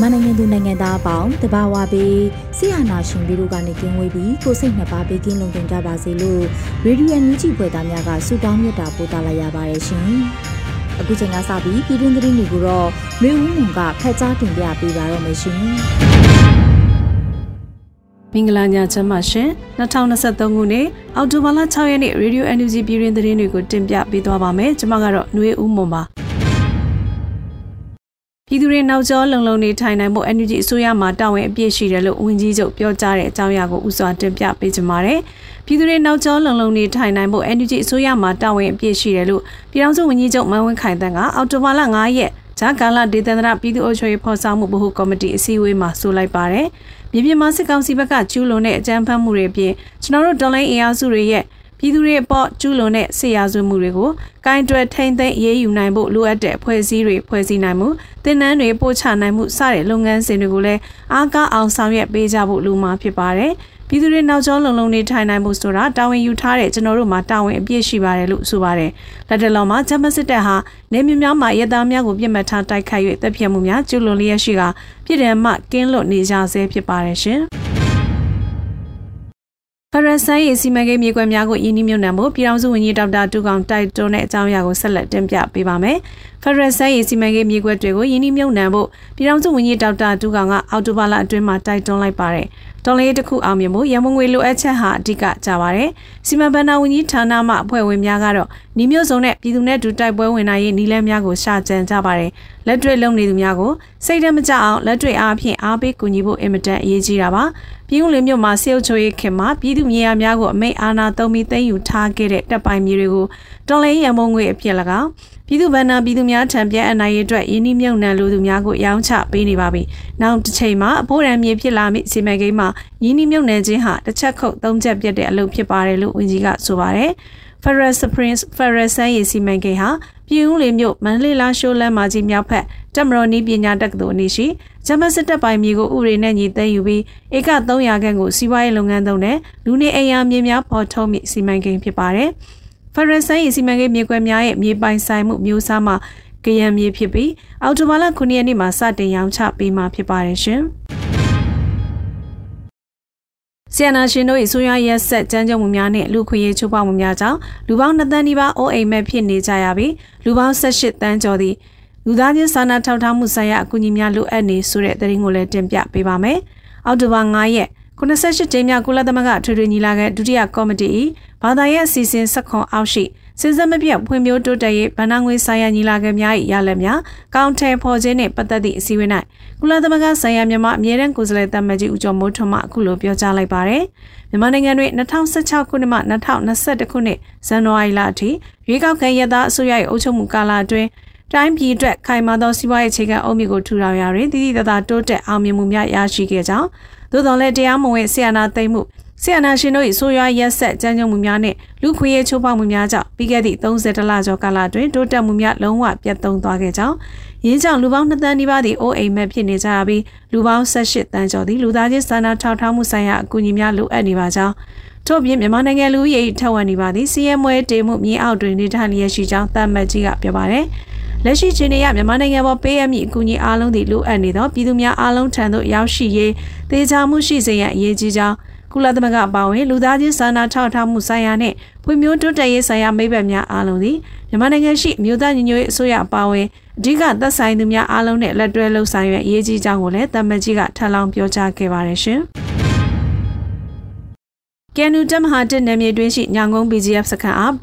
မြန်မာနိုင်ငံသူနိုင်ငံသားအပေါင်းတဘာဝပေးဆရာနာရှင်ပြီးတို့ကနေကင်းဝေးပြီးကိုစိတ်နှစ်ပါးပေးကင်းလုံခြုံကြပါစေလို့ရေဒီယိုအန်ယူဂျီဖွယ်သားများကဆုတောင်းမြတ်တာပို့သလာရပါတယ်ရှင်။အခုချိန်ကစပြီးပြည်တွင်းသတင်းတွေကိုတော့မျိုးဦးမွန်ကဖတ်ကြားတင်ပြပေးပါရမရှင်။မင်္ဂလာညချမ်းပါရှင်2023ခုနှစ်အောက်တိုဘာလ6ရက်နေ့ Radio NUG ပြည်တွင်သတင်းတွေကိုတင်ပြပေးသွားပါမယ်ကျွန်မကတော့ຫນွေဦးမွန်ပါ ပြည်သူတွေနောက်ကျောလုံလုံနေထိုင်နိုင်ဖို့ NUG အစိုးရမှတာဝန်အပြည့်ရှိတယ်လို့ဝန်ကြီးချုပ်ပြောကြားတဲ့အကြောင်းအရာကိုဥစွာတင်ပြပေးကြပါမယ်။ပြည်သူတွေနောက်ကျောလုံလုံနေထိုင်နိုင်ဖို့ NUG အစိုးရမှတာဝန်အပြည့်ရှိတယ်လို့ပြည်ထောင်စုဝန်ကြီးချုပ်မန်ဝင်းခိုင်တန်းကအောက်တိုဘာလ9ရက်ဂျာကာလာဒေသန္တရပြည်သူ့အုပ်ချုပ်ရေးဖော်ဆောင်မှုဗဟိုကော်မတီအစည်းအဝေးမှာဆိုလိုက်ပါတယ်။မြေပြင်မှာစစ်ကောင်စီဘက်ကကျူးလွန်တဲ့အကြမ်းဖက်မှုတွေအပြင်ကျွန်တော်တို့ဒေါ်လာအင်အားစုတွေရဲ့ ပြည်သူတွေအပေါ်ကျူးလွန်တဲ့ဆေးရဆွမှုတွေကိုကင်တွယ်ထိန်သိမ်းရေးယူနိုင်ဖို့လိုအပ်တဲ့ဖွဲ့စည်းတွေဖွဲ့စည်းနိုင်မှုတင်နန်းတွေပို့ချနိုင်မှုစတဲ့လုပ်ငန်းစဉ်တွေကိုလည်းအားကားအောင်ဆောင်ရွက်ပေးကြဖို့လိုမှာဖြစ်ပါတယ်။ပြည်သူတွေနောက်ကျောလုံလုံနေထိုင်နိုင်မှုဆိုတာတာဝန်ယူထားတဲ့ကျွန်တော်တို့မှာတာဝန်အပြည့်ရှိပါတယ်လို့ဆိုပါတယ်။လက်တလုံးမှာဂျမစစ်တပ်ဟာနေမြများမှာရဲသားများကိုပြစ်မှတ်ထားတိုက်ခိုက်၍တပ်ဖြတ်မှုများကျူးလွန်လျက်ရှိကပြည်ထံမှကင်းလွတ်နေကြဆဲဖြစ်ပါတယ်ရှင်။ ဖရန်ဆိုင်ရေးစီမံကိန်းမြေကွက်များကိုယင်းနှမြုံနှံမှုပြည်ထောင်စုဝန်ကြီးဒေါက်တာတူကောင်တိုက်တွန်းတဲ့အကြောင်းအရာကိုဆက်လက်တင်ပြပေးပါမယ်။ဖရန်ဆိုင်ရေးစီမံကိန်းမြေကွက်တွေကိုယင်းနှမြုံနှံဖို့ပြည်ထောင်စုဝန်ကြီးဒေါက်တာတူကောင်ကအော်တိုဘာလအတွင်းမှာတိုက်တွန်းလိုက်ပါတယ်။တော်လေးတစ်ခုအောင်မြင်မှုရမငွေလိုအပ်ချက်ဟာအဓိကကြပါတယ်။စီမံဘဏ္ဍာဝန်ကြီးဌာနမှအဖွဲ့ဝင်များကတော့ညီမျိုးစုံနဲ့ပြည်သူနဲ့ဒူတိုက်ပွဲဝင်နိုင်ရေးနီလန်းများကိုရှာကြံကြပါတယ်။လက်တွေ့လုပ်နေသူများကိုစိတ်ဓာတ်မကျအောင်လက်တွေ့အားဖြင့်အားပေးကူညီဖို့အင်မတန်အရေးကြီးတာပါ။ပြည်ဦးလင်းမြို့မှာစေအုပ်ချုပ်ရေးခင်မှာပြည်သူမြေယာများကိုအမိတ်အာဏာသုံးပြီးသိမ်းယူထားခဲ့တဲ့တပ်ပိုင်မြေတွေကိုတော်လိုင်းရန်မုံငွေအဖြစ်၎င်းပြည်သူ့ဗန္နာပြည်သူများထံပြန်အနိုင်ရေးအတွက်ယင်းနှမြုံနှံလူသူများကိုရောင်းချပေးနေပါပြီ။နောက်တစ်ချိန်မှာအဖိုးရံမြေဖြစ်လာမိစီမံကိန်းမှာယင်းနှမြုံနှံခြင်းဟာတစ်ချက်ခုတ်သုံးချက်ပြတ်တဲ့အလုပ်ဖြစ်ပါတယ်လို့ဝန်ကြီးကဆိုပါတယ်။ Ferrer Springs Ferrer ဆန်းရည်စီမံကိန်းဟာပြည်ဦးလေးမြို့မန္တလေးလာရှိုးလမ်းမကြီးမြောက်ဖက်တက်မတော်နီးပညာတက္ကသိုလ်အနီးရှိဂျမစစ်တပ်ပိုင်မြေကိုဥပဒေနဲ့ညီသိမ်းယူပြီးဧက300ခန့်ကိုစီးပွားရေးလုပ်ငန်းသုံးတဲ့လူနေအိမ်ယာမြေများပေါ်ထုတ်မိစီမံကိန်းဖြစ်ပါတယ်။ဖရန်ဆိုင်စီမံကိန်းမြေကွက်များရဲ့မြေပိုင်ဆိုင်မှုမျိုးစားမှာကရံမြေဖြစ်ပြီးအော်တိုဘာလ9ရက်နေ့မှာစတင်ရောင်းချပေးမှာဖြစ်ပါတယ်ရှင်။ ဆီယနာရှင်တို့၏ဆိုရရက်ဆက်ကြမ်းကြုတ်မှုများနဲ့လူခွေရေးချိုးဖောက်မှုများကြောင့်လူပေါင်း2သန်းနီးပါးအိုးအိမ်မဲ့ဖြစ်နေကြရပြီးလူပေါင်း18တန်းကျော်သည့်လူသားချင်းစာနာထောက်ထားမှုဆိုင်ရာအကူအညီများလိုအပ်နေဆိုတဲ့သတင်းကိုလည်းတင်ပြပေးပါမယ်။အောက်တိုဘာ9ရက်98ကြိမ်မြောက်ကုလသမဂ္ဂထွေထွေညီလာခံဒုတိယကော်မတီ၏ဘာသာရေးအစီအစဉ်ဆက်ခွန်အောက်ရှိ စဉ်ဆက်မပြတ်ဖွံ့ဖြိုးတိုးတက်ရေးဗဏ္ဍာငွေဆိုင်ရာညီလာခံများ၏ရလဒ်များကောင်းထဲဖော်ခြင်းနှင့်ပတ်သက်သည့်အစည်းအဝေး၌ကုလသမဂ္ဂဆိုင်ရာမြန်မာအမြဲတမ်းကိုယ်စားလှယ်တပ်မကြီးဦးကျော်မိုးထွန်းမှအခုလိုပြောကြားလိုက်ပါသည်မြန်မာနိုင်ငံတွင်2016ခုနှစ်မှ2021ခုနှစ်ဇန်နဝါရီလအထိရွေးကောက်ခံရသားအစိုးရ၏အုပ်ချုပ်မှုကာလအတွင်းတိုင်းပြည်အတွက်ခိုင်မာသောစီးပွားရေးအခြေခံအုတ်မြစ်ကိုထူထောင်ရာတွင်တည်တည်တသာတိုးတက်အောင်မြင်မှုများရရှိခဲ့ကြောင်းသို့တော်လည်းတရားမဝင်ဆီယနာသိမ်းမှု ဆီယနာရှင်တို့၏ဆိုးရွားရက်ဆက်ကြမ်းကြုတ်မှုများနှင့်လူခွေရေးချိုးဖောက်မှုများကြောင့်ပြီးခဲ့သည့်30လကျော်ကာလအတွင်းတိုးတက်မှုများလုံးဝပြတ်သုံးသွားခဲ့ကြောင်းရင်းကြောင့်လူပေါင်း2တန်းနီးပါးသည့်အိုးအိမ်မဲ့ဖြစ်နေကြပြီးလူပေါင်း18တန်းကျော်သည့်လူသားချင်းစာနာထောက်ထားမှုဆိုင်ရာအကူအညီများလိုအပ်နေပါကြောင်းထို့ပြင်မြန်မာနိုင်ငံလူဦးရေထက်ဝက်နေပါသည့်စီးရဲမွဲတေမှုမြေအောက်တွင်နေထိုင်လျက်ရှိကြောင်းသတ်မှတ်ကြီးကပြောပါတယ်။လက်ရှိခြေနေရမြန်မာနိုင်ငံပေါ်ပေးအပ်မည့်အကူအညီအားလုံးသည်လိုအပ်နေသောပြည်သူများအားလုံးထံသို့ရောက်ရှိရေးသေချာမှုရှိစေရန်အရေးကြီးကြောင်း ကုလသမဂ္ဂအပါအဝင်လူသားချင်းစာနာထောက်ထားမှုဆိုင်ရာနဲ့ဖွံ့ဖြိုးတိုးတက်ရေးဆိုင်ရာမိဘများအားလုံးသည်မြန်မာနိုင်ငံရှိမြို့သားညီညွတ်ရေးအစိုးရအပါအဝင်အဓိကသက်ဆိုင်သူများအားလုံးနဲ့လက်တွဲလှုပ်ဆောင်ရွက်ရေးကြီးကြောင်းကိုလည်းတမန်ကြီးကထပ်လောင်းပြောကြားခဲ့ပါတယ်ရှင်။ကန်နူတမဟာတက်နယ်မြေတွင်းရှိညောင်ကုန်း BGF စခန်းအား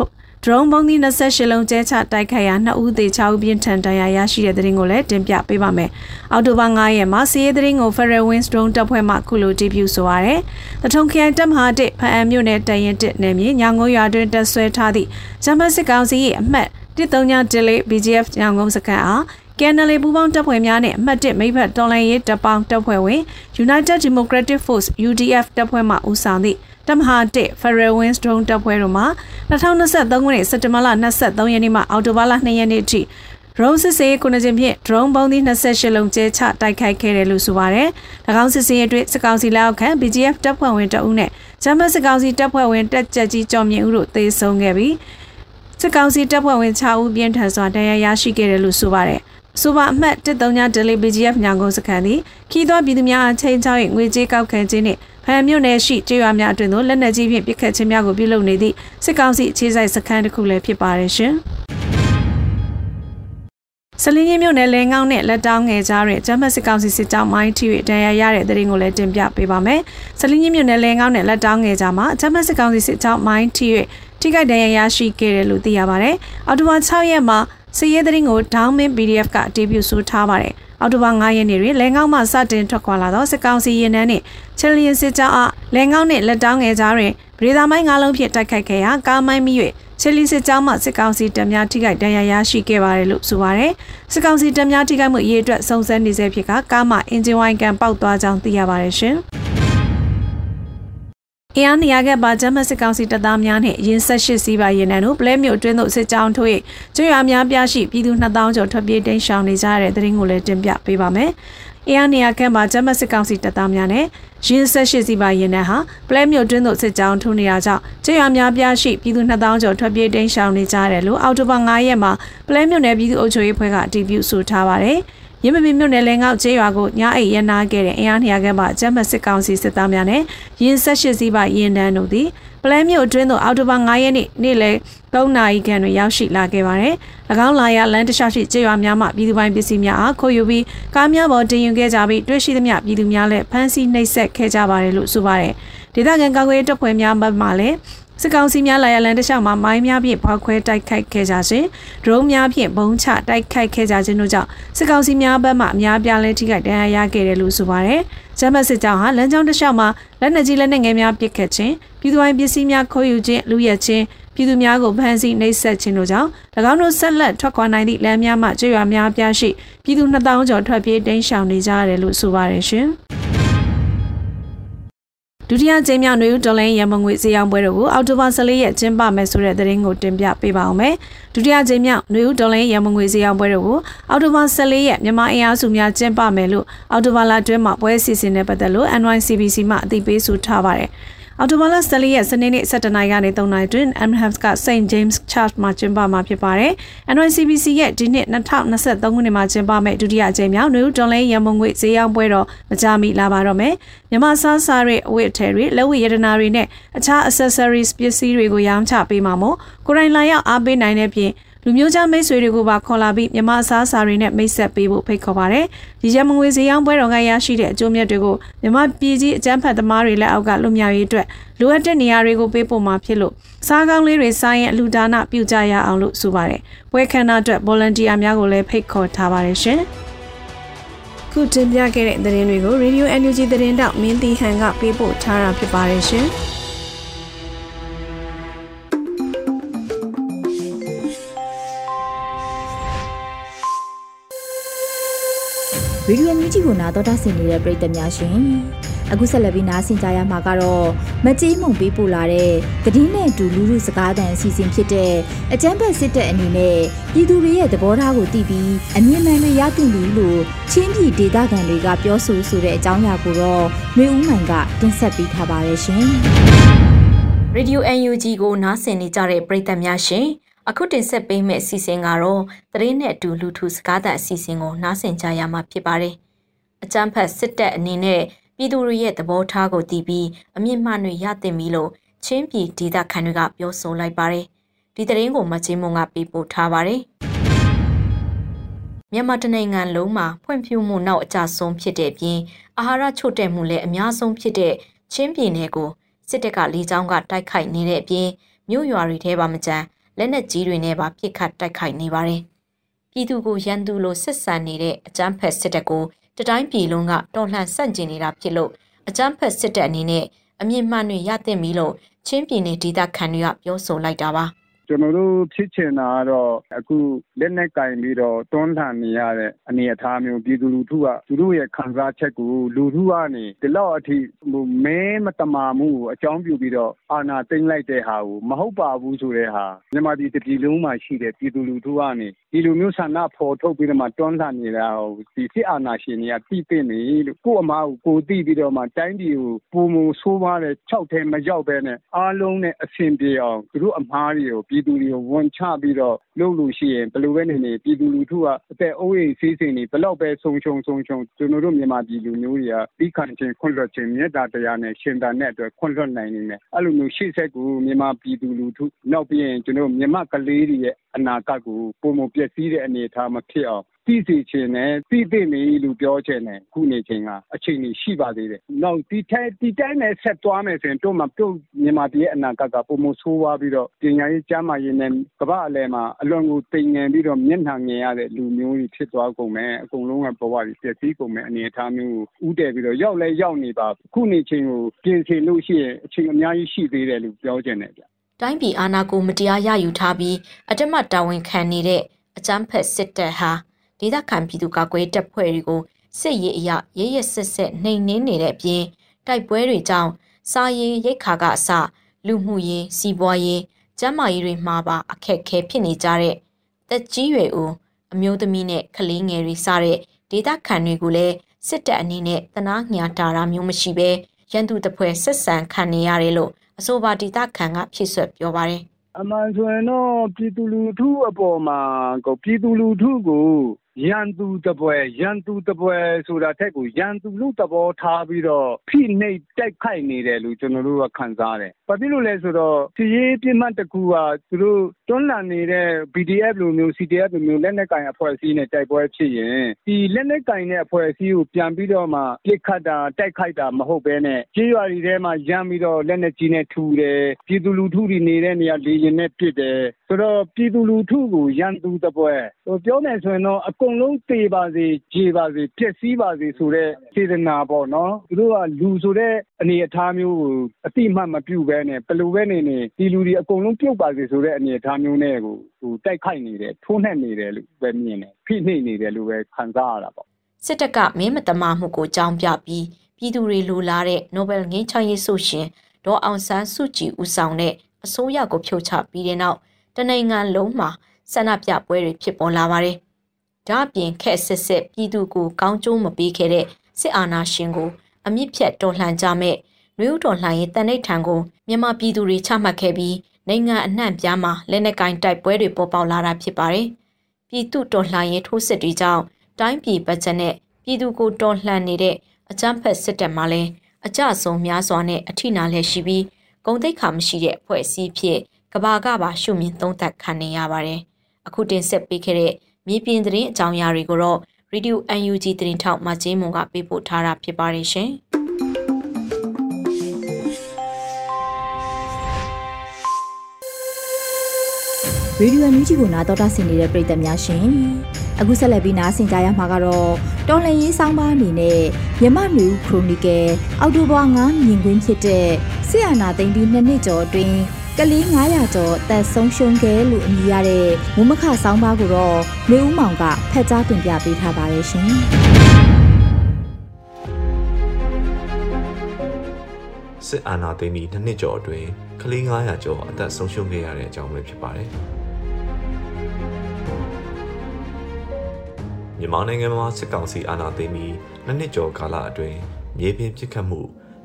ဒရုန်းဘုံသီး28လုံးကျဲချတိုက်ခိုက်ရာ2ဦးသေ6ဦးပြင်းထန်ဒဏ်ရာရရှိတဲ့တဲ့ရင်ကိုလည်းတင်ပြပေးပါမယ်။အော်တိုဘာ9ရက်မှာစီးရဲတဲ့ရင်ကို Federal Wings Drone တပ်ဖွဲ့မှခုလို debut ဆိုရတဲ့။တထုံခရိုင်တပ်မဟာတစ်ဖအံမြို့နယ်တရင်တစ်နယ်မြေညောင်ကုန်းရွာတွင်တပ်ဆွဲထားသည့်ဂျမတ်စစ်ကောင်စီ၏အမှတ်139ဒလေး BGF ညောင်ကုန်းစခန်းအား ကန်နယ်လီပူပေါင်းတပ်ဖွဲ့များနဲ့အမှတ်1မိဘတော်လှန်ရေးတပ်ပေါင်းတပ်ဖွဲ့ဝင် United Democratic Force UDF တပ်ဖွဲ့မှဦးဆောင်သည့်တမဟာတစ် Federal Wings Drone တပ်ဖွဲ့တို့မှ2023ခုနှစ်စက်တင်ဘာလ23ရက်နေ့မှအောက်တိုဘာလ2ရက်နေ့အထိ drone စစ်ဆေးခုနှစ်ကြိမ်ဖြင့် drone ပုံးသီး28လုံးကျဲချတိုက်ခိုက်ခဲ့တယ်လို့ဆိုပါတယ်။၎င်းစစ်ဆေးအတွင်းစစ်ကောင်စီလက်အောက်ခံ BGF တပ်ဖွဲ့ဝင်တအုပ်နဲ့ဂျမတ်စစ်ကောင်စီတပ်ဖွဲ့ဝင်တက်ကြကြီးကျော်မြင့်ဦးတို့သေဆုံးခဲ့ပြီးစစ်ကောင်စီတပ်ဖွဲ့ဝင်6ဦးပြင်းထန်စွာဒဏ်ရာရရှိခဲ့တယ်လို့ဆိုပါတယ်။ ဆိုပါအမှတ်139 Delhi BGF ညောင်ကုန်းစခန်းသည်ခီးသောပြည်သူများအချိန်ချောင်း၏ငွေကြေးကောက်ခံခြင်းနှင့်ဖန်မြို့နယ်ရှိကျေးရွာများအတွင်သို့လက်နက်ကြီးဖြင့်ပစ်ခတ်ခြင်းများကိုပြုလုပ်နေသည့်စစ်ကောင်စီအခြေစိုက်စခန်းတစ်ခုလည်းဖြစ်ပါတယ်ရှင်။ဆလင်းကြီးမြို့နယ်လဲငောင်းနဲ့လက်တောင်းငယ်ကြားတွင်ဂျမတ်စစ်ကောင်စီစစ်ကြောင်းမိုင်းထီ၍တန်ရာရတဲ့တဲ့ရင်ကိုလည်းတင်ပြပေးပါမယ်။ဆလင်းကြီးမြို့နယ်လဲငောင်းနဲ့လက်တောင်းငယ်ကြားမှာဂျမတ်စစ်ကောင်စီစစ်ကြောင်းမိုင်းထီ၍ထိခိုက်ဒဏ်ရာရရှိခဲ့တယ်လို့သိရပါတယ်။အော်တိုဘာ6ရက်မှာ စစ်ရေးသတင်းကို Downmin PDF ကအတည်ပြုဆိုထားပါတယ်။အောက်တိုဘာ9ရက်နေ့တွင်လဲငေါင်းမှစတင်ထွက်ခွာလာသောစစ်ကောင်စီရင်နှန်းနှင့်ချလျင်စစ်ကြောင်းအားလဲငေါင်းနှင့်လက်တောင်းငယ်ကြားတွင်ဗရေသာမိုင်း၅လုံးဖြင့်တိုက်ခိုက်ခဲ့ရာကားမိုင်းမိ၍ချလီစစ်ကြောင်းမှစစ်ကောင်စီတပ်များထိခိုက်ဒဏ်ရာရရှိခဲ့ပါတယ်လို့ဆိုပါတယ်။စစ်ကောင်စီတပ်များထိခိုက်မှုအရေးအတွက်စုံစမ်းနေဆဲဖြစ်ကကားမှအင်ဂျင်ဝိုင်ကန်ပေါက်သွားကြောင်းသိရပါတယ်ရှင်။ အင်အားနေရာကပါဂျမတ်စစ်ကောင်စီတပ်သားများနှင့်ရင်းဆက်ရှိစီးပါရင်နှံတို့ပလဲမြို့အတွင်းသို့စစ်ကြောင်းထိုး၍ကျွော်များပြရှိပြည်သူ2000ကျော်ထွက်ပြေးတိမ်းရှောင်နေကြတဲ့တဲ့ရင်ကိုလည်းတင်ပြပေးပါမယ်။အင်အားနေရာကပါဂျမတ်စစ်ကောင်စီတပ်သားများနဲ့ရင်းဆက်ရှိစီးပါရင်နှံဟာပလဲမြို့အတွင်းသို့စစ်ကြောင်းထိုးနေတာကြောင့်ကျွော်များပြရှိပြည်သူ2000ကျော်ထွက်ပြေးတိမ်းရှောင်နေကြတယ်လို့အောက်တိုဘာ9ရက်မှာပလဲမြို့နယ်ပြည်သူ့အုပ်ချုပ်ရေးဖွဲ့ကအတည်ပြုဆိုထားပါတယ်။ ရင်းမပင်မြို့နယ်လဲငေါ့ကျေးရွာကိုညအိတ်ရနာခဲ့တဲ့အင်အား200ခန့်မှကျမ်းမစစ်ကောင်စီစစ်သားများနဲ့ရင်းဆက်ရှိစီးပါရင်တန်းတို့သည်ပလဲမြို့အတွင်းသို့အောက်တိုဘာ9ရက်နေ့နေ့လယ်3နာရီခန့်တွင်ရောက်ရှိလာခဲ့ပါတယ်။၎င်းလာရလမ်းတခြားရှိကျေးရွာများမှပြည်သူပိုင်းပစ္စည်းများအားခိုးယူပြီးကားများပေါ်တင်ယူခဲ့ကြပြီးတွေ့ရှိသမျှပြည်သူများလည်းဖမ်းဆီးနှိပ်စက်ခဲ့ကြပါတယ်လို့ဆိုပါတယ်။ဒေသခံကာကွယ်ရေးတပ်ဖွဲ့များမှလည်း စစ်ကောင်စီများလာရလန်တခြားမှာမိုင်းများဖြင့်ဖောက်ခွဲတိုက်ခိုက်ခဲ့ကြခြင်းဒရုန်းများဖြင့်ဘုံချတိုက်ခိုက်ခဲ့ကြခြင်းတို့ကြောင့်စစ်ကောင်စီများဘက်မှအများပြားလဲထိခိုက်ဒဏ်ရာရခဲ့တယ်လို့ဆိုပါတယ်။ဂျမတ်စစ်ကြောင်းဟာလမ်းကြောင်းတစ်လျှောက်မှာလက်နက်ကြီးလက်နက်ငယ်များပစ်ခတ်ခြင်းပြည်သူ့ပစ္စည်းများခိုးယူခြင်းလူရဲခြင်းပြည်သူများကိုဖမ်းဆီးနှိပ်စက်ခြင်းတို့ကြောင့်၎င်းတို့ဆက်လက်ထွက်ခွာနိုင်သည့်လမ်းများမှကျွေရွာများပြားရှိပြည်သူ2000ကျော်ထွက်ပြေးတိမ်းရှောင်နေကြရတယ်လို့ဆိုပါတယ်ရှင်။ ဒုတိယကြိမ်မြောက်နွေဦးတော်လိုင်းရမငွေဈေးရောင်းပွဲတို့ကိုအောက်တိုဘာ14ရက်ကျင်းပမယ်ဆိုတဲ့သတင်းကိုတင်ပြပေးပါအောင်မယ်။ဒုတိယကြိမ်မြောက်နွေဦးတော်လိုင်းရမငွေဈေးရောင်းပွဲတို့ကိုအောက်တိုဘာ14ရက်မြန်မာအင်အားစုများကျင်းပမယ်လို့အောက်တိုဘာလအတွင်းမှာပွဲအစီအစဉ်နဲ့ပတ်သက်လို့ NYCBC မှအသိပေးဆိုထားပါတယ်။ အော်တိုဘာလ14ရက်စနေနေ့17နာရီကနေ3နာရီတွင် Amherst က St James Church မှာကျင်းပမှာဖြစ်ပါတယ်။ NYCBC ရဲ့ဒီနှစ်2023ခုနှစ်မှာကျင်းပမယ့်ဒုတိယအကြိမ်မြောက် New Dollar ရန်ပုံငွေဈေးရောင်းပွဲတော့မကြမီလာပါတော့မယ်။မြန်မာစားစားတွေအဝတ်အထည်တွေလက်ဝတ်ရတနာတွေနဲ့အခြား accessories ပစ္စည်းတွေကိုရောင်းချပေးမှာမို့ကိုရိုင်းလာရောက်အားပေးနိုင်တဲ့ပြင် လူမျိုးခြားမိတ်ဆွေတွေကိုပါခေါ်လာပြီးမြမအစားအစာတွေနဲ့မိတ်ဆက်ပေးဖို့ဖိတ်ခေါ်ပါတယ်။ဒီရမငွေဈေးရောင်းပွဲတော်ကရရှိတဲ့အကျိုးမြတ်တွေကိုမြမပြည်ကြီးအကြမ်းဖက်သမားတွေလက်အောက်ကလွတ်မြောက်ရေးအတွက်လိုအပ်တဲ့နေရာတွေကိုပေးပို့မှာဖြစ်လို့စားကောင်းလေးတွေစားရင်အလူဒါနပြုကြရအောင်လို့ဆိုပါတယ်။ပွဲခန်းနာအတွက် volunteer များကိုလည်းဖိတ်ခေါ်ထားပါတယ်ရှင်။ခုတင်ပြခဲ့တဲ့သတင်းတွေကို Radio NUG သတင်းတောက်မင်းတီဟန်ကပေးပို့ထားတာဖြစ်ပါတယ်ရှင်။ ရေဒီယိုမြူဂျီကိုနာတော်တာဆင်နေတဲ့ပရိသတ်များရှင်အခုဆက်လက်ပြီးနားဆင်ကြရမှာကတော့မကြေးမုံပေးပို့လာတဲ့တည်င်းနဲ့အတူလူလူစကားတန်အစီအစဉ်ဖြစ်တဲ့အကျန်းဖက်စစ်တပ်အနေနဲ့ပြည်သူတွေရဲ့သဘောထားကိုသိပြီးအမြင့်မှန်တွေရတင်ပြီလို့ချင်းပြည်ဒေသခံတွေကပြောဆိုဆိုတဲ့အကြောင်းအရာကိုတော့မျိုးဦးမိုင်ကတင်ဆက်ပေးထားပါတယ်ရှင်ရေဒီယို UNG ကိုနားဆင်နေကြတဲ့ပရိသတ်များရှင် အခုတင်ဆက်ပေးမယ့်အစီအစဉ်ကတော့သတင်းနဲ့အတူလူထုစကားသံအစီအစဉ်ကိုနားဆင်ကြရမှာဖြစ်ပါတယ်။အကြမ်းဖက်စစ်တပ်အနေနဲ့ပြည်သူတွေရဲ့သဘောထားကိုသိပြီးအမြင့်မှန်တွေရတင်ပြီလို့ချင်းပြည်ဒေသခံတွေကပြောဆိုလိုက်ပါတယ်။ဒီသတင်းကိုမချင်းမုံကပေးပို့ထားပါတယ်။မြန်မာတနိုင်ငံလုံးမှာဖွံ့ဖြိုးမှုနောက်အကျဆုံးဖြစ်တဲ့ပြင်အာဟာရချို့တဲ့မှုလည်းအများဆုံးဖြစ်တဲ့ချင်းပြည်နယ်ကိုစစ်တပ်ကလေကြောင်းကတိုက်ခိုက်နေတဲ့အပြင်မြို့ရွာတွေထဲပါမကြမ်း လက်နက်ကြီးတွေနဲ့ပါပစ်ခတ်တိုက်ခိုက်နေပါတယ်။ပြည်သူကိုရန်သူလိုစစ်ဆန်နေတဲ့အကြမ်းဖက်စစ်တပ်ကိုတတိုင်းပြည်လုံးကတော်လှန်ဆန့်ကျင်နေတာဖြစ်လို့အကြမ်းဖက်စစ်တပ်အနေနဲ့အမြင့်မှန်တွေရသင့်ပြီလို့ချင်းပြည်နယ်ဒေသခံတွေကပြောဆိုလိုက်တာပါ။ ကျွန်တော်တို့ဖြစ်ချင်တာကတော့ အခုလက်နက်ကင်ပြီးတော့ တွန်းလှန်နေရတဲ့ အနေအထားမျိုး ပြည်သူလူထုက သူတို့ရဲ့ခံစားချက်ကို လူထုကနေ ဒီလောက်အထိ မဲမတမာမှုကို အကြောင်းပြုပြီးတော့ အာဏာသိမ်းလိုက်တဲ့ဟာကို မဟုတ်ပါဘူးဆိုတဲ့ဟာ မြန်မာပြည်တပြည်လုံးမှာရှိတဲ့ ပြည်သူလူထုကနေဒီလိုမျိုးဆန္ဒဖော်ထုတ်ပြီးတော့မှတွန်းလှန်နေတာကိုဒီစစ်အာဏာရှင်တွေကသိသိနေလို့ကို့အမားကိုကိုသိပြီးတော့မှတိုင်းပြည်ကိုပုံမဆိုးပါတဲ့၆ထဲမရောက်ပဲနဲ့အားလုံးနဲ့အဆင်ပြေအောင်သူတို့အမားတွေကိုပြည်သူတွေကိုဝန်ချပြီးတော့လုပ်လို့ရှိရင်ဘယ်လိုပဲနေနေပြည်သူလူထုကအသက်အိုးအိမ်စီးစိမ်တွေဘယ်လောက်ပဲဆုံးရှုံးဆုံးရှုံးကျွန်တော်တို့မြန်မာပြည်လူမျိုးတွေကပြီးခံခြင်းခွင့်လွှတ်ခြင်းမြတ်တာတရားနဲ့ရှင်တာနဲ့အတွက်ခွင့်လွှတ်နိုင်နေတယ်အဲ့လိုမျိုးရှေ့ဆက်ကိုမြန်မာပြည်သူလူထုနောက်ပြီးရင်ကျွန်တော်မြန်မာကလေးတွေရဲ့အနာဂတ်ကိုပုံမပျက်စီးတဲ့အနေအထားမဖြစ်အောင်သိစေချင်တယ်သိသိနေလို့ပြောချင်တယ်ခုနေချိန်ကအချိန်ကြီးရှိပါသေးတယ်နောက်ဒီထိုင်ဒီတိုင်းနဲ့ဆက်သွားမယ်ဆိုရင်တို့မှတို့မြန်မာပြည်ရဲ့အနာဂတ်ကပုံမဆိုးွားပြီးတော့ပညာရေးကျမ်းမာရေးနဲ့ကမ္ဘာအလဲမှာအလွန်ကိုတိမ်ငင်ပြီးတော့မျက်နှာငင်ရတဲ့လူမျိုးတွေဖြစ်သွားကုန်မယ်အကုန်လုံးကဘဝကြီးပျက်စီးကုန်မယ်အနေအထားမျိုးကိုဥတည်ပြီးတော့ရောက်လဲရောက်နေပါခုနေချိန်ကိုပြင်ဆင်လို့ရှိရင်အချိန်အများကြီးရှိသေးတယ်လို့ပြောချင်တယ်ဗျ တိုင်းပြည်အာဏာကိုမတရားရယူထားပြီးအတမတ်တာဝန်ခံနေတဲ့အကြမ်းဖက်စစ်တပ်ဟာဒေသခံပြည်သူကာကွယ်တပ်ဖွဲ့တွေကိုစစ်ရေးအရရရစစ်စစ်နှိမ်နင်းနေတဲ့အပြင်တိုက်ပွဲတွေကြောင့်စားရေးရိတ်ခါကအစလူမှုရေးစီးပွားရေးကျန်းမာရေးတွေမှာပါအခက်အခဲဖြစ်နေကြတဲ့တက်ကြီးရွယ်ဦးအမျိုးသမီးနဲ့ကလေးငယ်တွေစတဲ့ဒေသခံတွေကိုလည်းစစ်တပ်အနေနဲ့တနာညာတာတာမျိုးမရှိဘဲရန်သူတပွဲဆက်ဆံခံနေရတယ်လို့ အဆိုပါဒေသခံကဖြစ်ဆွပြောပါတယ်အမှန်ဆိုရင်တော့ပြည်သူလူထုအပေါ်မှာပြည်သူလူထုကို ရန်သူတပွဲရန်သူတပွဲဆိုတာထက်ကိုရန်သူလူသဘောထားပြီးတော့ဖိနှိပ်တိုက်ခိုက်နေတယ်လို့ကျွန်တော်တို့ကခံစားတယ်။ဘာဖြစ်လို့လဲဆိုတော့စီရေးပြစ်မှတ်တစ်ခုကသူတို့တွန်းလှန်နေတဲ့ BDF လိုမျိုး CDF လိုမျိုးလက်နက်ကင်အဖွဲ့အစည်းနဲ့တိုက်ပွဲဖြစ်ရင်ဒီလက်နက်ကင်တဲ့အဖွဲ့အစည်းကိုပြန်ပြီးတော့မှပြစ်ခတ်တာတိုက်ခိုက်တာမဟုတ်ဘဲနဲ့ကြေးရွာတွေထဲမှာရမ်းပြီးတော့လက်နက်ကြီးနဲ့ထူတယ်ပြည်သူလူထုတွေနေတဲ့နေရာလေရင်နဲ့ပစ်တယ် ဆိုတော့ပြည်သူလူထုကိုရန်သူတပွဲဟိုပြောမယ်ဆိုရင်တော့အကုန်လုံးသေပါစေကြေပါစေပျက်စီးပါစေဆိုတဲ့စေတနာပေါ့နော်သူတို့ကလူဆိုတဲ့အနေအထားမျိုးကိုအတိမတ်မပြုတ်ပဲနဲ့ဘယ်လိုပဲနေနေဒီလူတွေအကုန်လုံးပြုတ်ပါစေဆိုတဲ့အနေအထားမျိုးနဲ့ကိုဟိုတိုက်ခိုက်နေတယ်ထိုးနှက်နေတယ်လို့ပဲမြင်တယ်ဖိနှိပ်နေတယ်လို့ပဲခံစားရတာပေါ့စစ်တပ်ကမင်းမတမာမှုကိုကြောင်းပြပြီးပြည်သူတွေလိုလားတဲ့ Nobel ငြိမ်းချမ်းရေးဆုရှင်ဒေါ်အောင်ဆန်းစုကြည်ဦးဆောင်တဲ့အစိုးရကိုဖြုတ်ချပြီးတဲ့နောက် တနိုင်ငံလုံးမှာဆန္ဒပြပွဲတွေဖြစ်ပေါ်လာပါတယ်။ဒါ့အပြင်ခက်စစ်စစ်ပြည်သူကိုကောင်းကျိုးမပေးခဲ့တဲ့စစ်အာဏာရှင်ကိုအမြင့်ဖြတ်တော်လှန်ကြမဲ့နွေဦးတော်လှန်ရေးတန်ဋိဌာန်ကိုမြန်မာပြည်သူတွေချမှတ်ခဲ့ပြီးနိုင်ငံအနှံ့ပြားမှာလက်နက်ကင်တိုက်ပွဲတွေပေါ်ပေါက်လာတာဖြစ်ပါတယ်။ပြည်သူတော်လှန်ရေးထိုးစစ်တွေကြောင့်တိုင်းပြည်ဘတ်ဂျက်နဲ့ပြည်သူကိုတော်လှန်နေတဲ့အကြမ်းဖက်စစ်တပ်မှလည်းအကြဆုံးများစွာနဲ့အထိနာလည်းရှိပြီးဂုံတိတ်ခါမရှိတဲ့အဖွဲ့အစည်းဖြစ် ကဘာကပါရှုမြင်သုံးသပ်ခံနေရပါတယ်။အခုတင်ဆက်ပေးခဲ့တဲ့မြေပြင်သတင်းအကြောင်းအရာတွေကိုတော့ Radio UNG သတင်းထောက်မကျင်းမွန်ကပေးပို့ထားတာဖြစ်ပါတယ်ရှင်။ရေဒီယိုမြူးကြီးကိုနာတော်တာဆင်နေတဲ့ပရိသတ်များရှင်အခုဆက်လက်ပြီးနားဆင်ကြရမှာကတော့တော်လှန်ရေးဆောင်ပါအနေနဲ့မြမနူခရိုနီကယ်အောက်တိုဘာ9မြင်ကွင်းဖြစ်တဲ့ဆီယနာသိန်းပြီးနှစ်နှစ်ကျော်အတွင်း ကလေး900ကျော်တက်ဆုံးရှုံးခဲ့လို့အမည်ရတဲ့မုမခဆောင်းပါးကိုတော့မေဦးမောင်ကဖက်ကြားတင်ပြပေးထားပါတယ်ရှင်စစ်အာဏာသိမ်းပြီးနှစ်နှစ်ကျော်အတွင်းကလေး900ကျော်အသက်ဆုံးရှုံးခဲ့ရတဲ့အကြောင်းပဲဖြစ်ပါတယ်။မြန်မာနိုင်ငံမှာစစ်ကောင်စီအာဏာသိမ်းပြီးနှစ်နှစ်ကျော်ကာလအတွင်းမြေပြင်ပစ်ခတ်မှု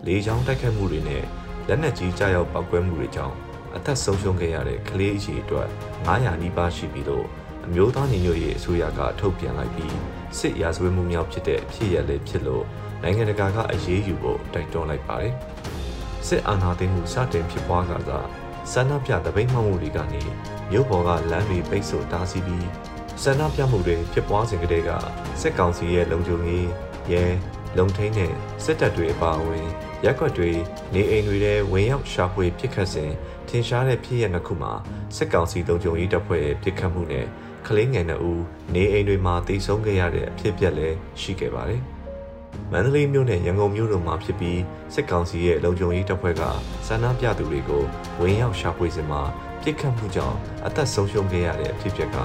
လေကြောင်းတိုက်ခတ်မှုတွေနဲ့လက်နက်ကြီးကြားရောက်ပောက်ကွဲမှုတွေကြောင့် အသက်ဆုံးရှုံးခဲ့ရတဲ့ကလေးအရေအတွက်900နီးပါးရှိပြီးတော့အမျိုးသားညီညွတ်ရေးအစိုးရကထုတ်ပြန်လိုက်ပြီးစစ်ရာဇဝတ်မှုများဖြစ်တဲ့ဖြစ်ရလေဖြစ်လို့နိုင်ငံတကာကအရေးယူဖို့တိုက်တွန်းလိုက်ပါတယ်။စစ်အာဏာသိမ်းမှုစတင်ဖြစ်ပွားကစားဆန္ဒပြတပိတ်မှောက်မှုတွေကနေမြို့ပေါ်ကလမ်းတွေပိတ်ဆို့တားဆီးပြီးဆန္ဒပြမှုတွေဖြစ်ပွားစဉ်ကတည်းကစစ်ကောင်စီရဲ့လုံခြုံရေးရဲလုံထိန်းတဲ့စစ်တပ်တွေအပါအဝင် ရက်ွက်တွေနေအိမ်တွေထဲဝင်ရောက်ရှာဖွေပစ်ခတ်စဉ် ထင်ရှားတဲ့ဖြစ်ရပ်နှစ်ခုမှာစစ်ကောင်စီလုံခြုံရေးတပ်ဖွဲ့ရဲ့ပစ်ခတ်မှုနဲ့ကလေးငယ်နှစ်ဦးနေအိမ်တွေမှာတိတ်ဆုံးခဲ့ရတဲ့အဖြစ်အပျက်လည်းရှိခဲ့ပါတယ်။မန္တလေးမြို့နဲ့ရန်ကုန်မြို့တို့မှာဖြစ်ပြီးစစ်ကောင်စီရဲ့လုံခြုံရေးတပ်ဖွဲ့ကစန္ဒပြသူတွေကိုဝင်ရောက်ရှာဖွေစဉ်မှာပြစ်ခတ်မှုကြောင့်အသက်ဆုံးရှုံးခဲ့ရတဲ့အဖြစ်အပျက်က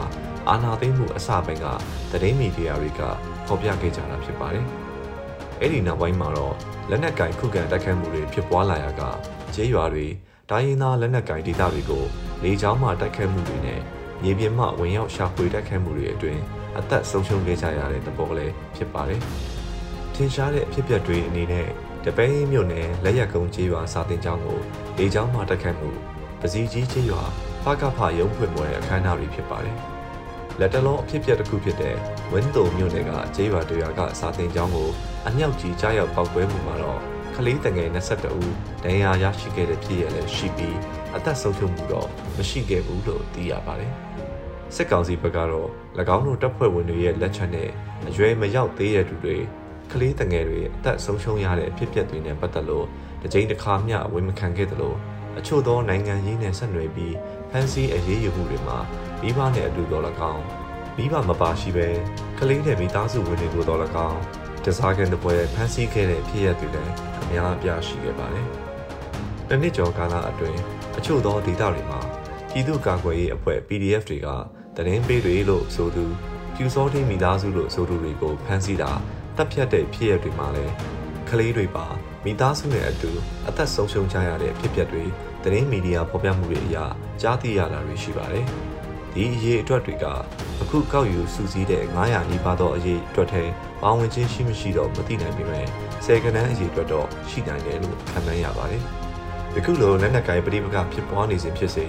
အာဏာသိမ်းမှုအစပိုင်းကသတင်းမီဒီယာတွေကဖော်ပြခဲ့ကြတာဖြစ်ပါတယ်။အဲ့ဒီနောက်ပိုင်းမှာတော့လက်နက်ကင်ခုခံတိုက်ခိုက်မှုတွေဖြစ်ပွားလာရာကကျေးရွာတွေ တိုင်းရင်းသားလက်နက်ကင်ဒေသတွေကိုလေကြောင်းမှတိုက်ခိုက်မှုတွေနဲ့မြေပြင်မှဝင်ရောက်ရှာဖွေတိုက်ခိုက်မှုတွေအတွင်းအသက်ဆုံးရှုံးခဲ့ကြရတဲ့သဘောလည်းဖြစ်ပါတယ်။ထင်ရှားတဲ့အဖြစ်အပျက်တွေအနေနဲ့တပိန်းမြို့နယ်လက်ရက်ကုန်းကျေးရွာစာတင်ကျောင်းကိုလေကြောင်းမှတိုက်ခိုက်မှုပစီကြီးကျေးရွာဖကဖရုံးဖွင့်ပွဲအခမ်းအနားတွေဖြစ်ပါတယ်။လက်တလုံးအဖြစ်အပျက်တစ်ခုဖြစ်တဲ့ဝင်းတုံမြို့နယ်ကကျေးရွာတရွာကစာတင်ကျောင်းကိုအမြောက်ကြီးကြားရောက်ပောက်ကွဲမှုမှာတော့ ကလေးတငယ်22ဦးဒဏ်ရာရရှိခဲ့တဲ့ဖြစ်ရလည်းရှိပြီးအသက်ဆုံးရှုံးမှုတော့မရှိခဲ့ဘူးလို့သိရပါတယ်။စစ်ကောင်စီဘက်ကတော့၎င်းတို့တပ်ဖွဲ့ဝင်တွေရဲ့လက်ချက်နဲ့အရွယ်မရောက်သေးတဲ့သူတွေကလေးတငယ်တွေအသက်ဆုံးရှုံးရတဲ့အဖြစ်အပျက်တွေနဲ့ပတ်သက်လို့တကြိမ်တစ်ခါမျှဝန်မခံခဲ့သလိုအချို့သောနိုင်ငံရေးနဲ့ဆက်နွယ်ပြီးဖန်စီအရေးယူမှုတွေမှာမိဘနဲ့အတူတော်၎င်းမိဘမပါရှိပဲကလေးတဲ့မိသားစုဝင်တွေကိုတော်၎င်း တစားကန်တပွဲဖန်စီခဲ့တဲ့ဖြစ်ရပ်တွေလည်းအများအပြားရှိခဲ့ပါတယ်။တစ်နှစ်ကျော်ကာလအတွင်းအချို့သောဒေသတွေမှာပြည်သူ့ကာကွယ်ရေးအဖွဲ့ PDF တွေကတရင်ပေးတွေလို့ဆိုသူပြူစောတိမိသားစုလို့ဆိုသူတွေကိုဖမ်းဆီးတာတပ်ဖြတ်တဲ့ဖြစ်ရပ်တွေမှာလည်းကလေးတွေပါမိသားစုနဲ့အတူအသက်ဆုံးရှုံးကြရတဲ့ဖြစ်ပျက်တွေသတင်းမီဒီယာဖော်ပြမှုတွေအရကြားသိရတာတွေရှိပါတယ်။ဒီအရေးအတွက်တွေက အခုကောက်ယူစူးစီးတဲ့900နီးပါးသောအရေးအတွက်ထဲပါဝင်ခြင်းရှိမရှိတော့မသိနိုင်ပေမဲ့ဆယ်ကနန်းအရေးအတွက်တော့ရှိနိုင်တယ်လို့ခန့်မှန်းရပါတယ်။ဒီခုလိုလက်နက်ကိုင်ပဋိပက္ခဖြစ်ပွားနေစဉ်ဖြစ်စေ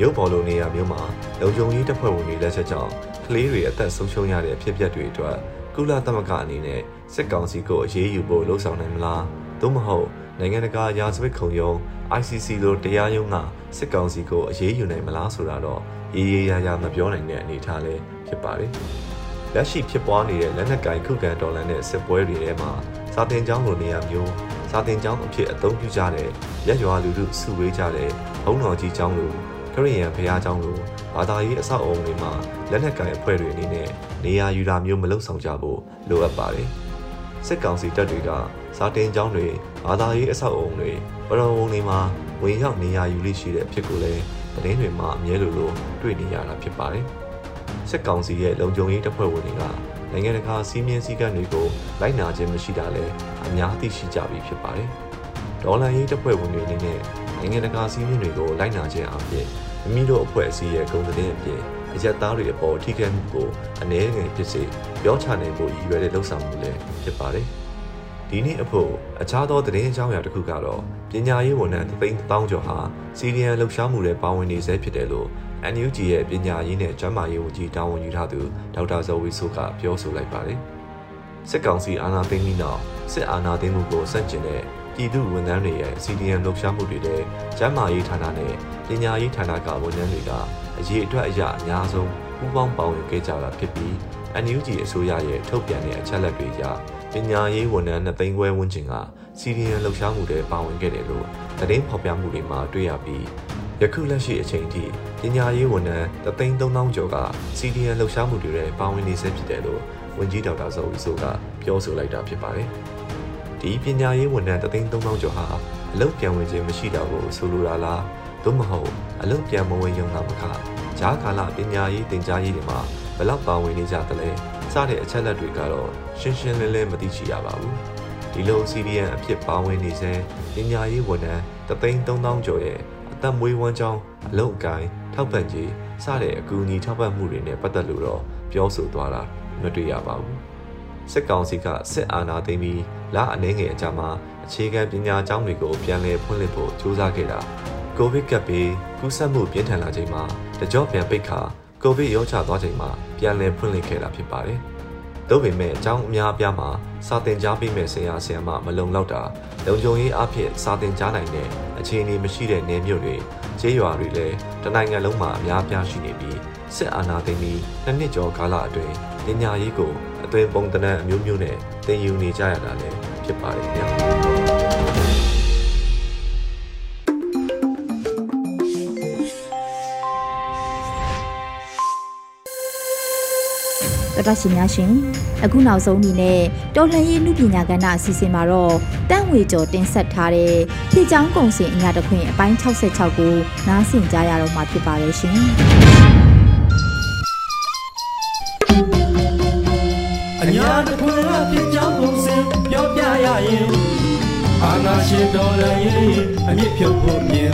ရုပ်ပေါ်လိုနေရာမျိုးမှာလုံခြုံရေးတပ်ဖွဲ့ဝင်တွေလက်ချက်ကြောင့်ကလေးတွေအသက်ဆုံးရှုံးရတဲ့ဖြစ်ပျက်တွေအတွက်ကုလသမဂ္ဂအနေနဲ့စစ်ကောင်စီကိုအရေးယူဖို့လှုံ့ဆော်နိုင်မလားသို့မဟုတ် နိုင်ငံတကာရာဇဝတ်ခုံရုံး ICC လိုတရားရုံးကစစ်ကောင်စီကိုအရေးယူနိုင်မလားဆိုတာတော့ရေးရေးရရမပြောနိုင်တဲ့အနေအထားလေးဖြစ်ပါတယ်။လက်ရှိဖြစ်ပွားနေတဲ့လက်နက်ကင်ခုခံတော်လှန်တဲ့စစ်ပွဲတွေထဲမှာစာတင်ကျောင်းလိုနေရာမျိုးစာတင်ကျောင်းအဖြစ်အသုံးပြုကြတဲ့ရက်ရွာလူထုစုဝေးကြတဲ့ဘုံတော်ကြီးကျောင်းလိုခရီးရန်ဖျားကျောင်းလိုဘာသာရေးအဆောက်အအုံတွေမှာလက်နက်ကင်အဖွဲ့တွေအနေနဲ့နေရာယူတာမျိုးမလုပ်ဆောင်ကြဖို့လိုအပ်ပါတယ်။ စစ်ကောင်စီတပ်တွေကစာတင်ကျောင်းတွေဘာသာရေးအဆောက်အုံတွေပရောဝုံတွေမှာဝင်ရောက်နေရာယူလိရှိတဲ့အဖြစ်ကိုလည်းသတင်းတွေမှာအမြဲလိုလိုတွေ့နေရတာဖြစ်ပါတယ်။စစ်ကောင်စီရဲ့လုံခြုံရေးတပ်ဖွဲ့ဝင်တွေကနိုင်ငံတကာစီးမြင်စည်းကမ်းတွေကိုလိုက်နာခြင်းမရှိတာလည်းအများသိရှိကြပြီဖြစ်ပါတယ်။ဒေါ်လာရေးတပ်ဖွဲ့ဝင်တွေအနေနဲ့နိုင်ငံတကာစီးမြင်တွေကိုလိုက်နာခြင်းအပြင်မိမိတို့အဖွဲ့အစည်းရဲ့ဂုဏ်သတင်းအပြင် အရက်သားတွေအပေါ်ထိခိုက်မှုကိုအနည်းငယ်ဖြစ်စေပြောချနိုင်ဖို့ရည်ရွယ်တဲ့လှုပ်ဆောင်မှုလည်းဖြစ်ပါတယ်။ဒီနေ့အဖို့အခြားသောသတင်းအကြောင်းအရာတစ်ခုကတော့ပညာရေးဝန်ထမ်းသိန်းတောင်းကျော်ဟာစီရီယံလှုပ်ရှားမှုတွေပါဝင်နေဆဲဖြစ်တယ်လို့ NUG ရဲ့ပညာရေးနဲ့ကျန်းမာရေးဝန်ကြီးတာဝန်ယူထားသူဒေါက်တာဇော်ဝီဆိုကပြောဆိုလိုက်ပါတယ်။စစ်ကောင်စီအာဏာသိမ်းပြီးနောက်စစ်အာဏာသိမ်းမှုကိုစန့်ကျင်တဲ့ ပြည်သူဝန်ထမ်းတွေရဲ့ CDN လှုပ်ရှားမှုတွေနဲ့ကျန်းမာရေးဌာနနဲ့ပညာရေးဌာနကဝန်ထမ်းတွေကအရေးအတွက်အရာအများဆုံးပူးပေါင်းပါဝင်ခဲ့ကြတာဖြစ်ပြီး NUG အစိုးရရဲ့ထုတ်ပြန်တဲ့အချက်အလက်တွေအရပညာရေးဝန်ထမ်းနှစ်သိန်းခွဲဝန်းကျင်ကစီရီယံလှုပ်ရှားမှုတွေပါဝင်ခဲ့တယ်လို့သတင်းဖော်ပြမှုတွေမှာတွေ့ရပြီးယခုလက်ရှိအချိန်ထိပညာရေးဝန်ထမ်းတသိန်း3000ကျော်ကစီရီယံလှုပ်ရှားမှုတွေပါဝင်နေဆဲဖြစ်တယ်လို့ဝန်ကြီးဒေါက်တာဇော်ဝီဆိုကပြောဆိုလိုက်တာဖြစ်ပါတယ်။ ဒီပညာရေးဝန်ထမ်းတသိန်း3000ကျော်ဟာအလုပ်ပြန်ဝင်ခြင်းမရှိတာကိုဆိုလိုတာလားသို့မဟုတ်အလုပ်ပြန်မဝင်ရုံသာမကဂျားကာလပညာရေးသင်ကြားရေးတွေမှာဘလောက်ပါဝင်နေကြသလဲစတဲ့အချက်လက်တွေကတော့ရှင်းရှင်းလင်းလင်းမသိချရပါဘူးဒီလို CDN အဖြစ်ပါဝင်နေစေပညာရေးဝန်ထမ်းတသိန်း3000ကျော်ရဲ့အသက်မွေးဝမ်းကြောင်းအလုပ်အကိုင်းထောက်ပံ့ကြေးစတဲ့အကူအညီထောက်ပံ့မှုတွေနဲ့ပတ်သက်လို့တော့ပြောဆိုသွားတာမတွေ့ရပါဘူး စစ်ကောင်စီကစစ်အာဏာသိမ်းပြီးလအနှဲငယ်အကြာမှာအခြေခံပညာကျောင်းတွေကိုပြန်လည်ဖွင့်လှစ်ဖို့ကြိုးစားခဲ့တာကိုဗစ်ကပ်ပြီးကူးစက်မှုပြင်းထန်လာချိန်မှာတကြော့ပြန်ပိတ်ခါကိုဗစ်ရောချသွားချိန်မှာပြန်လည်ဖွင့်လှစ်ခဲ့တာဖြစ်ပါတယ်။သို့ပေမဲ့အကြောင်းအများအပြားမှာစာတင်ကြားပေးမဲ့ဆရာဆရာမမလုံလောက်တာလုံခြုံရေးအဖြစ်စာတင်ကြားနိုင်တဲ့အခြေအနေမရှိတဲ့နေမြို့တွေကျေးရွာတွေလည်းတနိုင်ငံလုံးမှာအများအပြားရှိနေပြီးစစ်အာဏာသိမ်းပြီးနှစ်နှစ်ကျော်ကာလအတွင်းပညာရေးကိုအ သွင်ပုံသဏ္ဍာန်အမျိုးမျိုးနဲ့သင်ယူနေကြရတာလည်းဖြစ်ပါတယ်ခင်ဗျာတော်တော်ရှင်များရှင်အခုနောက်ဆုံးအနေနဲ့တော်လှန်ရေးလူပညာကဏ္ဍအစီအစဉ်မှာတော့တန့်ဝေကျော်တင်ဆက်ထားတဲ့ဖြည့်ချောင်းကုံစင်အညာတခွင်အပိုင်း66ကိုနားဆင်ကြရတော့မှာဖြစ်ပါတယ်ရှင် ညာတခွင်ကဖြစ်ချောင်းကုံစင်ပြောပြရရင်အာနာရှင်တော်လည်းရင်အမြင့်ဖြုတ်ဖို့မြင်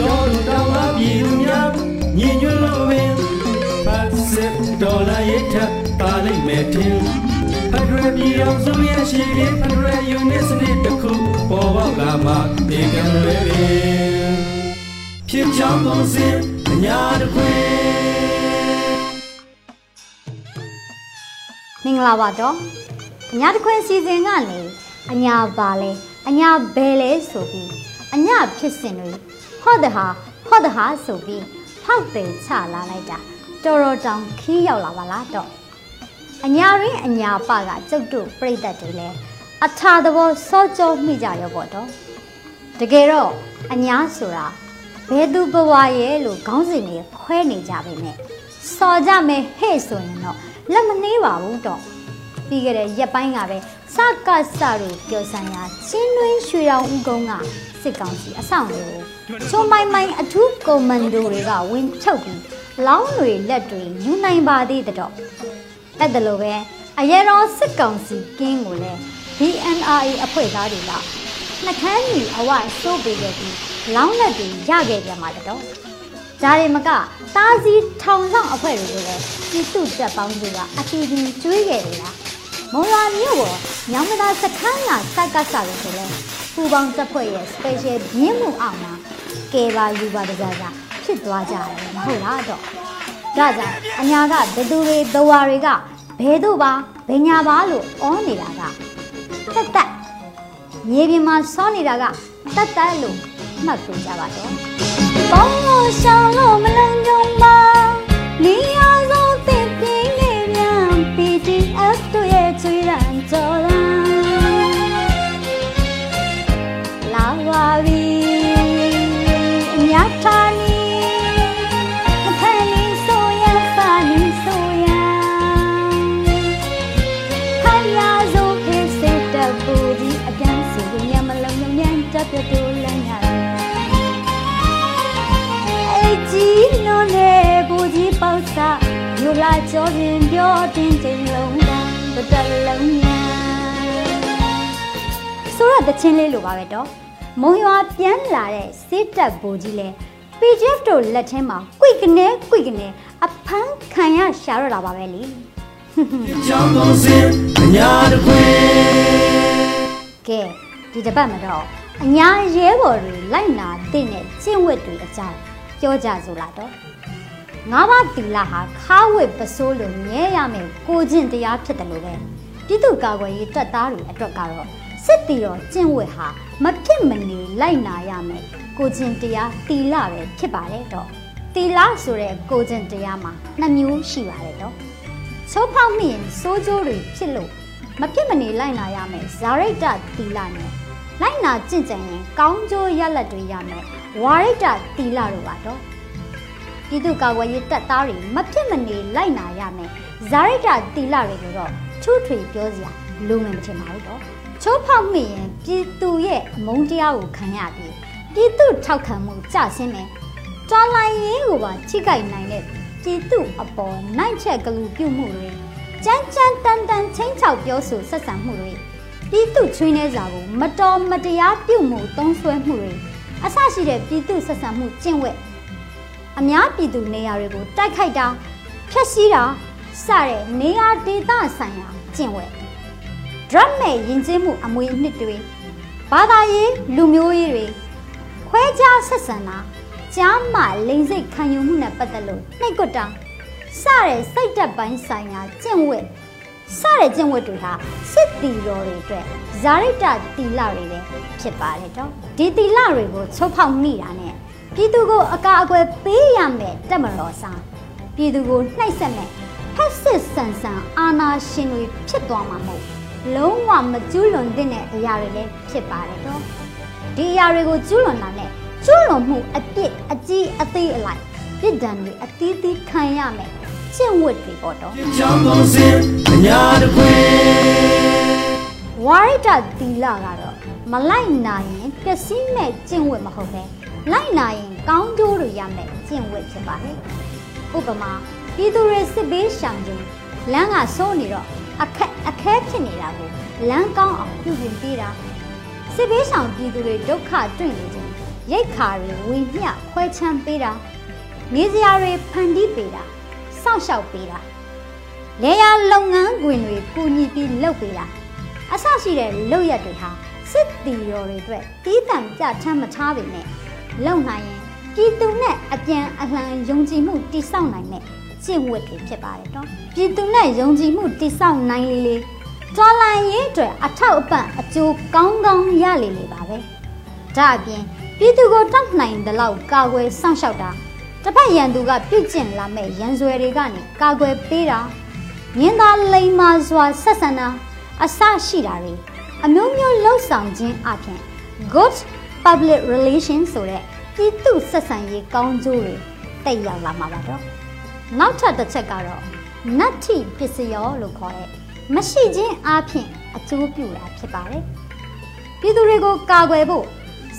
တော်လူတော်မှာပြည်သူများညီညွတ်လို့ပင်ဖတ်စစ်တော်လည်းထပ်ပါလိမ့်မယ်ထင်ဖက်ဒရယ်ပြည်အောင်စုရဲ့ရှိပြီးဖက်ဒရယ်ယူနစ်စနစ်တစ်ခုပေါ်ပေါက်လာမှဒီကံလွယ်ပင်ဖြစ်ချောင်းကုန်စင်အညာတခွင် ဂလာပါတော့အညာတခွင်စီစဉ်ကနေအညာပါလဲအညာဘဲလဲဆိုပြီးအညာဖြစ်စဉ်တွေဟော့တဟာဟော့တဟာဆိုပြီးဖောက်တယ်ချလာလိုက်တာတော်တော်တောင်ခီးရောက်လာပါလားတော့အညာရင်းအညာပကကျုပ်တို့ပြိသက်တွေလဲအထာသဘောစောကြောမိကြရောပေါ့တော့တကယ်တော့အညာဆိုတာဘယ်သူဘဝရဲ့လို့ခေါင်းစဉ်တွေခွဲနေကြပါနဲ့စော်ကြမယ်ဟဲ့ဆိုရင်တော့ လက်မနှေးပါဘူးတော့ပြီးခဲ့တဲ့ရက်ပိုင်းကပဲစကစတို့ပြောဆိုင်ရာချင်းတွင်းရွှေရောင်ဦးကုန်းကစစ်ကောင်စီအဆောင်တွေကိုချုံမိုင်မိုင်အထူးကွန်မန်ဒိုတွေကဝင်ချုပ်ပြီးလောင်းတွေလက်တွေယူနိုင်ပါသေးတော့အဲ့ဒါလိုပဲအရေတော်စစ်ကောင်စီကင်းကိုလည်း BNRA အဖွဲ့သားတွေကနှကန်းကြီးအဝစိုးပေးခဲ့ပြီးလောင်းလက်တွေရခဲ့ကြမှာတော့ ဒါတွေမကတားစီထောင်ဆောင်အဖွဲ့တွေကိုလည်းပြည်သူတပ်ပေါင်းစုကအတီးတီကျွေးခဲ့တယ်လားမုံလာမြို့ပေါ်ညောင်မသာစခန်းကစက်ကဆလို့ဆိုလဲပူပေါင်းတပ်ဖွဲ့ရဲ့ special မြင်းမှုအောင်မှာကဲပါယူပါတကြကြဖြစ်သွားကြတယ်မဟုတ်လားတော့ဒါကြောင့်အညာကဘသူတွေသဝါတွေကဘဲတို့ပါဘညာပါလို့အောနေတာကတက်တက်မြေပြင်မှာစောနေတာကတက်တက်လို့မှတ်ပေးကြပါတော့ ပေါင်းလို့ရှောင်းလို့မ ချင်းလေးလိုပါပဲတော့မုံရွာပြန်လာတဲ့စစ်တပ်ဘူကြီးလဲ PGF တို့လက်ထဲမှာကွိကနေကွိကနေအဖမ်းခံရရှာရတာပါပဲလေကြောင်းကုန်စင်အညာတခွင်ကဲဒီတစ်ပတ်မှာတော့အညာရဲဘော်တွေလိုက်နာတဲ့နဲ့ကျင့်ဝတ်တွေအကြောင်းပြောကြစို့လားတော့ငါးပါးတီလာဟာခါဝစ်ပစိုးလိုမြဲရမယ်ကိုကျင့်တရားဖြစ်တယ်လို့ပဲပြည်သူ့ကာကွယ်ရေးတပ်သားတွေအတွက်ကတော့ စစ်တီတော်ကျင့်ဝတ်ဟာမဖြစ်မနေလိုက်နာရမယ်ကိုကျင့်တရားတီလာပဲဖြစ်ပါတယ်တော့တီလာဆိုတဲ့ကိုကျင့်တရားမှာနှစ်မျိုးရှိပါတယ်တော့ချိုးဖောက်မိရင်စိုးကြိုးတွေဖြစ်လို့မဖြစ်မနေလိုက်နာရမယ်ဇာရိတ္တတီလာနဲ့လိုက်နာကြင့်ကြံရင်ကောင်းကျိုးရလက်တွေရမယ်ဝါရိတ္တတီလာတို့ပါတော့ပြည်သူ့ကာကွယ်ရေးတပ်သားတွေမဖြစ်မနေလိုက်နာရမယ်ဇာရိတ္တတီလာတွေကိုတော့ချူထွေပြောစရာလိုမယ်မထင်ပါဘူးတော့ ချိုးဖောက်မိရင်ပြည်သူရဲ့အမုန်းတရားကိုခံရပြီးပြည်သူထောက်ခံမှုကြဆင်းမယ်တော်လိုင်းရေးကိုပါချိကြိုက်နိုင်တဲ့ပြည်သူအပေါ်နိုင်ချက်ကလူပြုမှုတွေကြမ်းကြမ်းတန်တန်ချင်းချောက်ပြောဆိုဆက်ဆံမှုတွေပြည်သူချွေးနှဲစာကိုမတော်မတရားပြုမှုသုံးဆွဲမှုတွေအဆရှိတဲ့ပြည်သူဆက်ဆံမှုကျင့်ဝတ်အများပြည်သူနေရာတွေကိုတိုက်ခိုက်တာဖျက်ဆီးတာစတဲ့နေရာဒေသဆိုင်ရာကျင့်ဝတ် drug မဲ့ယဉ်ကျေးမှုအမွေအနှစ်တွေဘာသာရေးလူမျိုးရေးတွေခွဲခြားဆက်ဆံတာကြားမှလိန်စိတ်ခံယူမှုနဲ့ပတ်သက်လို့နှိတ်ကွတာစတဲ့စိတ်တက်ပိုင်းဆိုင်ရာကျင့်ဝတ်စတဲ့ကျင့်ဝတ်တွေဟာစစ်တီတော်တွေအတွက်ဇာရိတတီလတွေပဲဖြစ်ပါတယ်တော့ဒီတီလတွေကိုချိုးဖောက်မိတာနဲ့ပြည်သူကိုအကာအကွယ်ပေးရမယ်တက်မတော်စားပြည်သူကိုနှိပ်စက်မယ်ဖက်စစ်ဆန်ဆန်အာဏာရှင်တွေဖြစ်သွားမှာမဟုတ် လုံးဝမကျူးလွန်တဲ့အရာတွေလည်းဖြစ်ပါတယ်တော့ဒီအရာတွေကိုကျူးလွန်တာနဲ့ကျူးလွန်မှုအပြစ်အကြီးအသေးအလိုက်ပြစ်ဒဏ်တွေအသီးသီးခံရမယ်ကျင့်ဝတ်တွေပေါ့တော့ကြောင်းကုန်စင်အညာတခွင်ဝါရိတသီလကတော့မလိုက်နာရင်ပျက်စီးမဲ့ကျင့်ဝတ်မဟုတ်ပဲလိုက်နာရင်ကောင်းကျိုးတွေရမယ်ကျင့်ဝတ်ဖြစ်ပါတယ်ဥပမာပြည်သူတွေစစ်ဘေးရှောင်ခြင်းလမ်းကစိုးနေတော့ အခက်အခဲဖြစ်နေတာကိုလမ်းကောင်းအောင်ပြုပြင်ပေးတာစစ်ဘေးရှောင်ပြည်သူတွေဒုက္ခတွေ့နေခြင်းရိတ်ခါတွေဝေမျှခွဲချမ်းပေးတာနေစရာတွေဖန်တီးပေးတာစောင့်ရှောက်ပေးတာလေယာလုပ်ငန်းခွင်တွေပူညီပြီးလုပ်ပေးတာအဆရှိတဲ့လုပ်ရက်တွေဟာစစ်တီတော်တွေအတွက်တီးတန့်ပြထမ်းမထားပေမဲ့လုံနိုင်ရင်ပြည်သူနဲ့အပြန်အလှန်ယုံကြည်မှုတိဆောက်နိုင်တဲ့ ကျင့်ဝတ်တွေဖြစ်ပါတယ်တော့ပြည်သူနဲ့ယုံကြည်မှုတိဆောက်နိုင်လေလေတော်လိုင်းရေးအတွက်အထောက်အပံ့အကျိုးကောင်းကောင်းရလေလေပါပဲဒါအပြင်ပြည်သူကိုတောက်နိုင်တဲ့လောက်ကာကွယ်စောင့်ရှောက်တာတစ်ဖက်ရန်သူကပြုတ်ကျင့်လာမဲ့ရန်ဆွဲတွေကနေကာကွယ်ပေးတာမြင်းသားလိမ္မာစွာဆက်ဆံတာအစရှိတာတွေအမျိုးမျိုးလှုပ်ဆောင်ခြင်းအပြင် good public relation ဆိုတဲ့ပြည်သူဆက်ဆံရေးကောင်းကျိုးတွေတက်ရောက်လာမှာပါတော့ နောက်ထပ်တစ်ချက်ကတော့နတ္ထိပစ္စယောလို့ခေါ်တဲ့မရှိခြင်းအပြင်အကျိုးပြုတာဖြစ်ပါတယ်ပြည်သူတွေကိုကာကွယ်ဖို့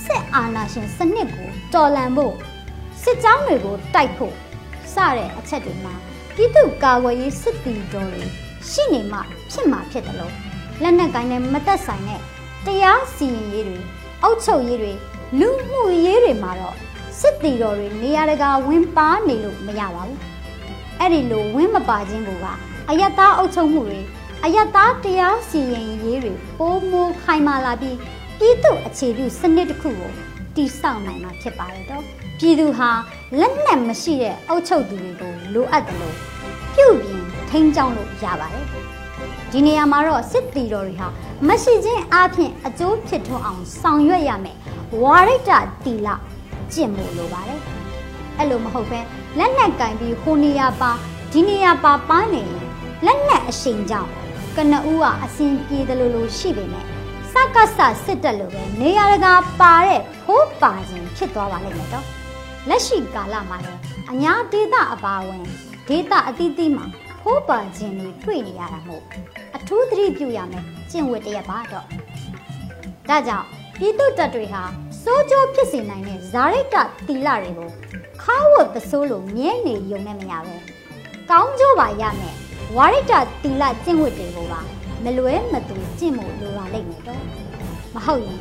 စစ်အာဏာရှင်စနစ်ကိုတော်လှန်ဖို့စစ်ကြောင်းတွေကိုတိုက်ဖို့စတဲ့အချက်တွေမှာပြည်သူကာကွယ်ရေးစစ်တီတော်တွေရှိနေမှဖြစ်မှာဖြစ်တယ်လို့လက်နက်ကိုင်းနဲ့မသက်ဆိုင်တဲ့တရားစီရင်ရေးတွေအုပ်ချုပ်ရေးတွေလူမှုရေးတွေမှာတော့စစ်တီတော်တွေနေရာတကာဝင်ပါနေလို့မရပါဘူး အဲ့ဒီလိုဝင်းမပါခြင်းကအယက်သားအုပ်ချုပ်မှုတွေအယက်သားတရားစီရင်ရေးတွေပိုမိုခိုင်မာလာပြီးပြည်သူအခြေပြုစနစ်တစ်ခုကိုတည်ဆောက်နိုင်မှာဖြစ်ပါတယ်တော့ပြည်သူဟာလက်နက်မရှိတဲ့အုပ်ချုပ်သူတွေကိုလိုအပ်တယ်လို့ပြုပြင်ထိန်းကျောင်းလို့ရပါတယ်ဒီနေရာမှာတော့စစ်တီတော်တွေဟာမရှိခြင်းအပြင်အကျိုးဖြစ်ထွန်းအောင်ဆောင်ရွက်ရမယ်ဝါရိတတီလကျင့်ဖို့လိုပါတယ်အဲ့လိုမဟုတ်ပဲ လက်နက်ကင်ပြီးဟိုနေရာပါဒီနေရာပါပန်းနေရင်လက်နက်အရှိန်ကြောင့်ကနဦးကအစဉ်ပြေတယ်လို့လို့ရှိပေမဲ့စကစစစ်တက်လို့ပဲနေရာတကာပါတဲ့ဖိုးပါခြင်းဖြစ်သွားပါလိမ့်မယ်တော့လက်ရှိကာလမှာလည်းအညာဒေတာအပါဝင်ဒေတာအသီးသီးမှာဖိုးပါခြင်းတွေတွေ့နေရတာမို့အထူးသတိပြုရမယ်ကျင့်ဝတ်တရက်ပါတော့ဒါကြောင့်ပြည်သူတပ်တွေဟာ စိုးကြိုးဖြစ်စေနိုင်တဲ့ဇာရိတတီလာတွေကိုခါဝတ်ပစိုးလို့မြဲနေရုံနဲ့မရပဲကောင်းကျိုးပါရမယ်ဝါရိတတီလာကျင့်ဝတ်တွေကိုပါမလွဲမသွေကျင့်ဖို့လိုပါလိမ့်မယ်တော့မဟုတ်ရင်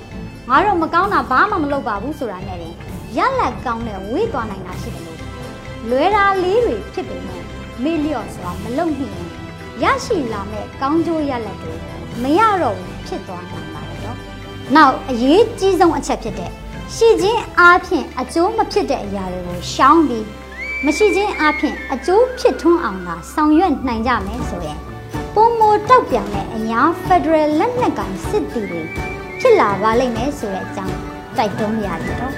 ငါတို့မကောင်းတာဘာမှမလုပ်ပါဘူးဆိုတာနဲ့တင်ရက်လက်ကောင်းတဲ့ဝေးသွားနိုင်တာရှိတယ်လို့လွဲတာလေးတွေဖြစ်ပေမဲ့မေ့လျော့စွာမလုပ်မိရင်ရရှိလာမဲ့ကောင်းကျိုးရက်လက်တွေမရတော့ဘူးဖြစ်သွားနိုင်ပါတယ်တော့ နောက်အရေးကြီးဆုံးအချက်ဖြစ်တဲ့ရှိခြင်းအားဖြင့်အကျိုးမဖြစ်တဲ့အရာတွေကိုရှောင်ပြီးမရှိခြင်းအားဖြင့်အကျိုးဖြစ်ထွန်းအောင်သာဆောင်ရွက်နိုင်ကြမယ်ဆိုရင်ပုံမိုတောက်ပြောင်တဲ့အညာ Federal လက်နက်ကိုင်စစ်တီတွေဖြစ်လာပါလိမ့်မယ်ဆိုတဲ့အကြောင်းတိုက်တွန်းရတယ်တော့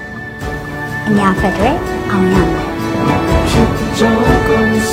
အညာ Federal အောင်ရမယ်ကြောင်းကုန်စ